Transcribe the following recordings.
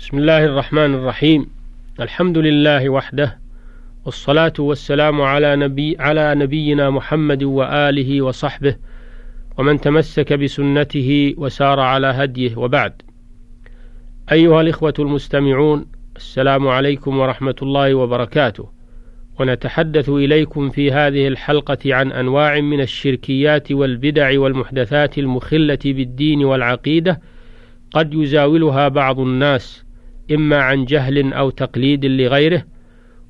بسم الله الرحمن الرحيم الحمد لله وحده والصلاة والسلام على نبي على نبينا محمد وآله وصحبه ومن تمسك بسنته وسار على هديه وبعد أيها الإخوة المستمعون السلام عليكم ورحمة الله وبركاته ونتحدث إليكم في هذه الحلقة عن أنواع من الشركيات والبدع والمحدثات المخلة بالدين والعقيدة قد يزاولها بعض الناس إما عن جهل أو تقليد لغيره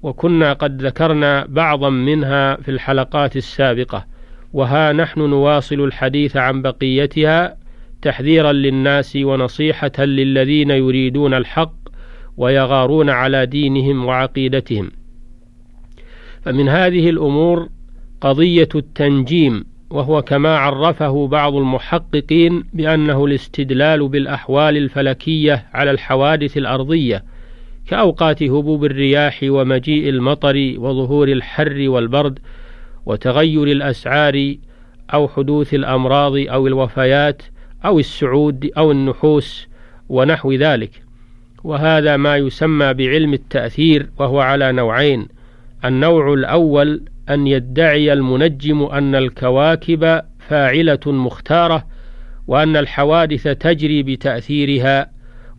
وكنا قد ذكرنا بعضا منها في الحلقات السابقة وها نحن نواصل الحديث عن بقيتها تحذيرا للناس ونصيحة للذين يريدون الحق ويغارون على دينهم وعقيدتهم. فمن هذه الأمور قضية التنجيم وهو كما عرفه بعض المحققين بأنه الاستدلال بالأحوال الفلكية على الحوادث الأرضية كأوقات هبوب الرياح ومجيء المطر وظهور الحر والبرد وتغير الأسعار أو حدوث الأمراض أو الوفيات أو السعود أو النحوس ونحو ذلك. وهذا ما يسمى بعلم التأثير وهو على نوعين النوع الأول أن يدعي المنجم أن الكواكب فاعلة مختارة وأن الحوادث تجري بتأثيرها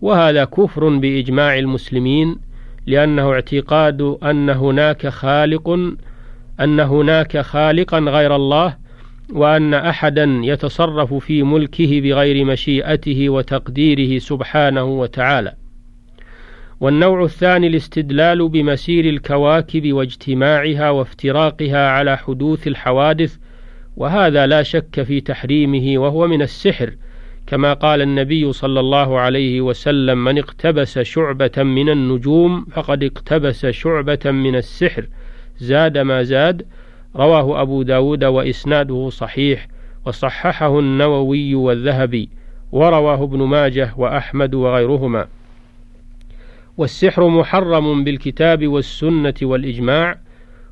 وهذا كفر بإجماع المسلمين لأنه اعتقاد أن هناك خالق أن هناك خالقا غير الله وأن أحدا يتصرف في ملكه بغير مشيئته وتقديره سبحانه وتعالى. والنوع الثاني الاستدلال بمسير الكواكب واجتماعها وافتراقها على حدوث الحوادث وهذا لا شك في تحريمه وهو من السحر كما قال النبي صلى الله عليه وسلم من اقتبس شعبة من النجوم فقد اقتبس شعبة من السحر زاد ما زاد رواه أبو داود وإسناده صحيح وصححه النووي والذهبي ورواه ابن ماجه وأحمد وغيرهما. والسحر محرم بالكتاب والسنة والإجماع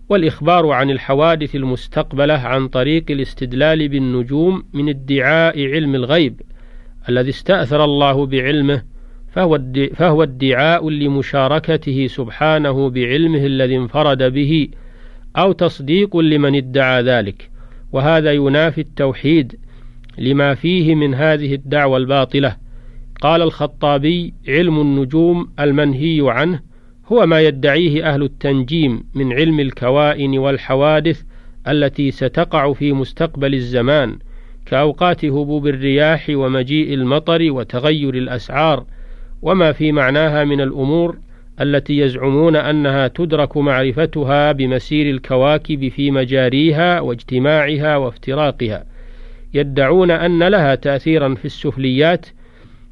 والإخبار عن الحوادث المستقبلة عن طريق الاستدلال بالنجوم من ادعاء علم الغيب الذي استأثر الله بعلمه فهو ادعاء لمشاركته سبحانه بعلمه الذي انفرد به أو تصديق لمن ادعى ذلك. وهذا ينافي التوحيد لما فيه من هذه الدعوة الباطلة. قال الخطابي علم النجوم المنهي عنه هو ما يدعيه أهل التنجيم من علم الكوائن والحوادث التي ستقع في مستقبل الزمان كأوقات هبوب الرياح ومجيء المطر وتغير الأسعار وما في معناها من الأمور التي يزعمون أنها تدرك معرفتها بمسير الكواكب في مجاريها واجتماعها وافتراقها. يدعون أن لها تأثيرا في السفليات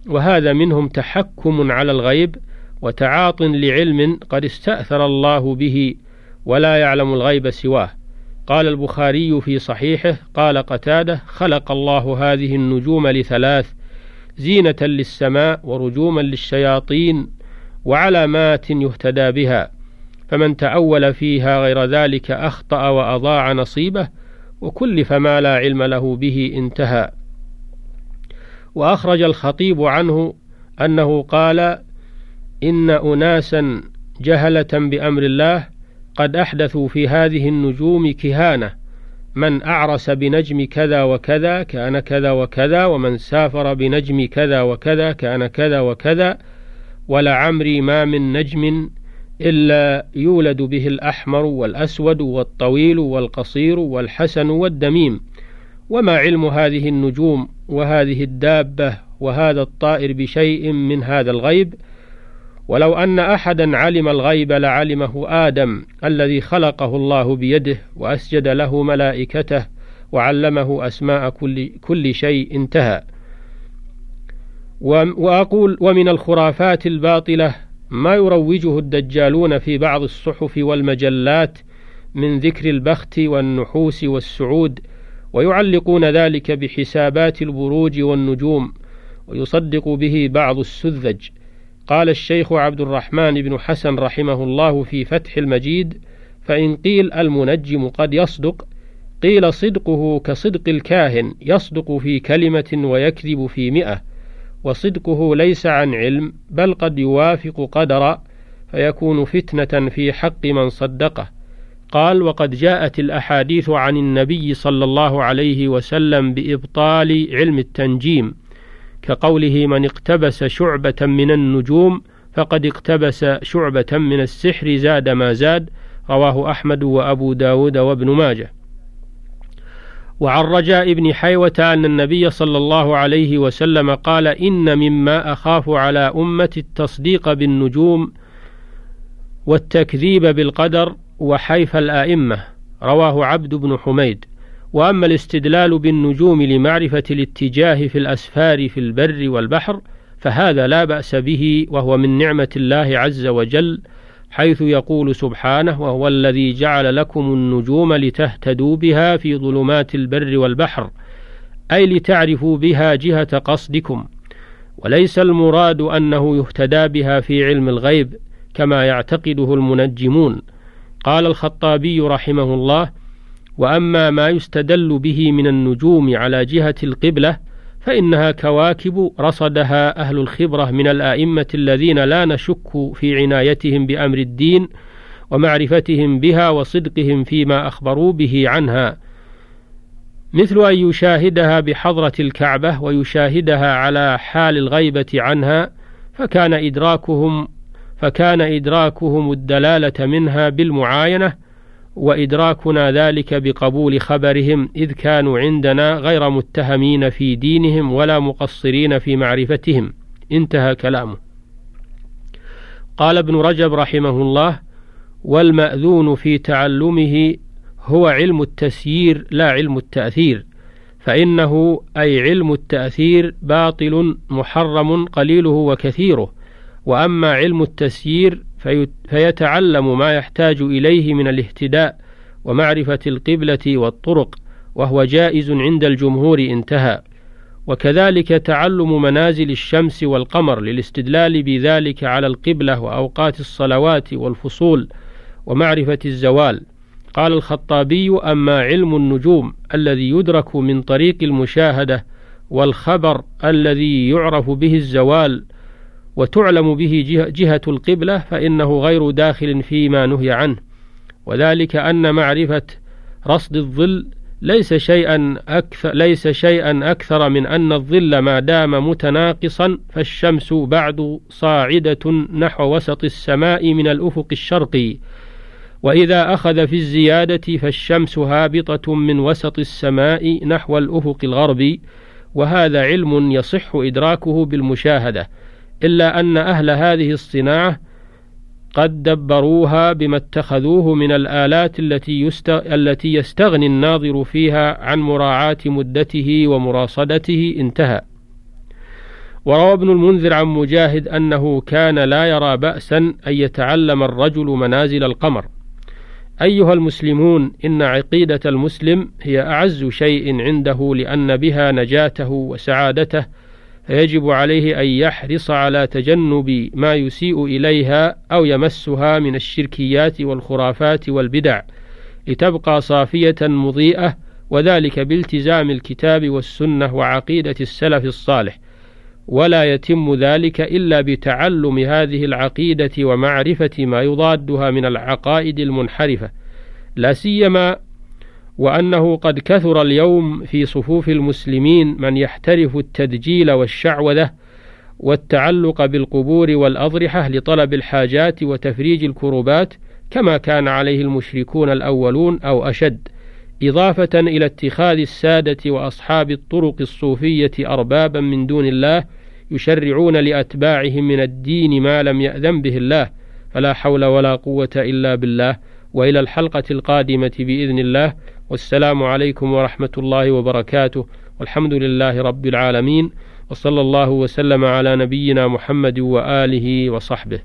وهذا منهم تحكم على الغيب وتعاط لعلم قد استأثر الله به ولا يعلم الغيب سواه. قال البخاري في صحيحه قال قتادة خلق الله هذه النجوم لثلاث زينة للسماء ورجوما للشياطين وعلامات يهتدى بها. فمن تأول فيها غير ذلك أخطأ وأضاع نصيبه وكلف ما لا علم له به انتهى. وأخرج الخطيب عنه أنه قال إن أناسا جهلة بأمر الله قد أحدثوا في هذه النجوم كهانة من أعرس بنجم كذا وكذا كان كذا وكذا ومن سافر بنجم كذا وكذا كان كذا وكذا ولعمري ما من نجم إلا يولد به الأحمر والأسود والطويل والقصير والحسن والدميم وما علم هذه النجوم وهذه الدابة وهذا الطائر بشيء من هذا الغيب. ولو أن أحدا علم الغيب لعلمه آدم الذي خلقه الله بيده وأسجد له ملائكته وعلمه أسماء كل, كل شيء انتهى. وأقول ومن الخرافات الباطلة ما يروجه الدجالون في بعض الصحف والمجلات من ذكر البخت والنحوس والسعود ويعلقون ذلك بحسابات البروج والنجوم ويصدق به بعض السذج. قال الشيخ عبد الرحمن بن حسن رحمه الله في فتح المجيد فإن قيل المنجم قد يصدق قيل صدقه كصدق الكاهن يصدق في كلمة ويكذب في مئة. وصدقه ليس عن علم بل قد يوافق قدرا فيكون فتنة في حق من صدقه. قال وقد جاءت الأحاديث عن النبي صلى الله عليه وسلم بإبطال علم التنجيم كقوله من اقتبس شعبة من النجوم فقد اقتبس شعبة من السحر زاد ما زاد رواه أحمد وأبو داود وابن ماجه. وعن رجاء بن حيوة أن النبي صلى الله عليه وسلم قال إن مما أخاف على أمة التصديق بالنجوم والتكذيب بالقدر وحيف الآئمة رواه عبد بن حميد. وأما الاستدلال بالنجوم لمعرفة الاتجاه في الأسفار في البر والبحر فهذا لا بأس به وهو من نعمة الله عز وجل حيث يقول سبحانه وهو الذي جعل لكم النجوم لتهتدوا بها في ظلمات البر والبحر أي لتعرفوا بها جهة قصدكم. وليس المراد أنه يهتدى بها في علم الغيب كما يعتقده المنجمون. قال الخطابي رحمه الله وأما ما يستدل به من النجوم على جهة القبلة فإنها كواكب رصدها أهل الخبرة من الأئمة الذين لا نشك في عنايتهم بأمر الدين ومعرفتهم بها وصدقهم فيما أخبروا به عنها. مثل أن يشاهدها بحضرة الكعبة ويشاهدها على حال الغيبة عنها فكان إدراكهم فكان إدراكهم الدلالة منها بالمعاينة وإدراكنا ذلك بقبول خبرهم إذ كانوا عندنا غير متهمين في دينهم ولا مقصرين في معرفتهم. انتهى كلامه. قال ابن رجب رحمه الله والمأذون في تعلمه هو علم التسيير لا علم التأثير فإنه أي علم التأثير باطل محرم قليله وكثيره وأما علم التسيير فيتعلم ما يحتاج إليه من الاهتداء ومعرفة القبلة والطرق وهو جائز عند الجمهور انتهى. وكذلك تعلم منازل الشمس والقمر للاستدلال بذلك على القبلة وأوقات الصلوات والفصول ومعرفة الزوال. قال الخطابي أما علم النجوم الذي يدرك من طريق المشاهدة والخبر الذي يعرف به الزوال وتعلم به جهة القبلة فإنه غير داخل فيما نهي عنه. وذلك أن معرفة رصد الظل ليس شيئا أكثر ليس شيئا أكثر من أن الظل ما دام متناقصا فالشمس بعد صاعدة نحو وسط السماء من الأفق الشرقي وإذا أخذ في الزيادة فالشمس هابطة من وسط السماء نحو الأفق الغربي. وهذا علم يصح إدراكه بالمشاهدة. إلا أن أهل هذه الصناعة قد دبروها بما اتخذوه من الآلات التي. التي يستغني الناظر فيها عن مراعاة مدته ومراصدته انتهى. وروى ابن المنذر عن مجاهد أنه كان لا يرى بأسا أن يتعلم الرجل منازل القمر. أيها المسلمون إن عقيدة المسلم هي أعز شيء عنده لأن بها نجاته وسعادته فيجب عليه أن يحرص على تجنب ما يسيء إليها أو يمسها من الشركيات والخرافات والبدع لتبقى صافية مضيئة وذلك بالتزام الكتاب والسنة وعقيدة السلف الصالح. ولا يتم ذلك إلا بتعلم هذه العقيدة ومعرفة ما يضادها من العقائد المنحرفة. لا سيما وأنه قد كثر اليوم في صفوف المسلمين من يحترف التدجيل والشعوذة والتعلق بالقبور والأضرحة لطلب الحاجات وتفريج الكربات كما كان عليه المشركون الأولون أو أشد إضافة إلى اتخاذ السادة وأصحاب الطرق الصوفية أربابا من دون الله يشرعون لأتباعهم من الدين ما لم يأذن به الله فلا حول ولا قوة إلا بالله وإلى الحلقة القادمة بإذن الله. والسلام عليكم ورحمة الله وبركاته. والحمد لله رب العالمين وصلى الله وسلم على نبينا محمد وآله وصحبه.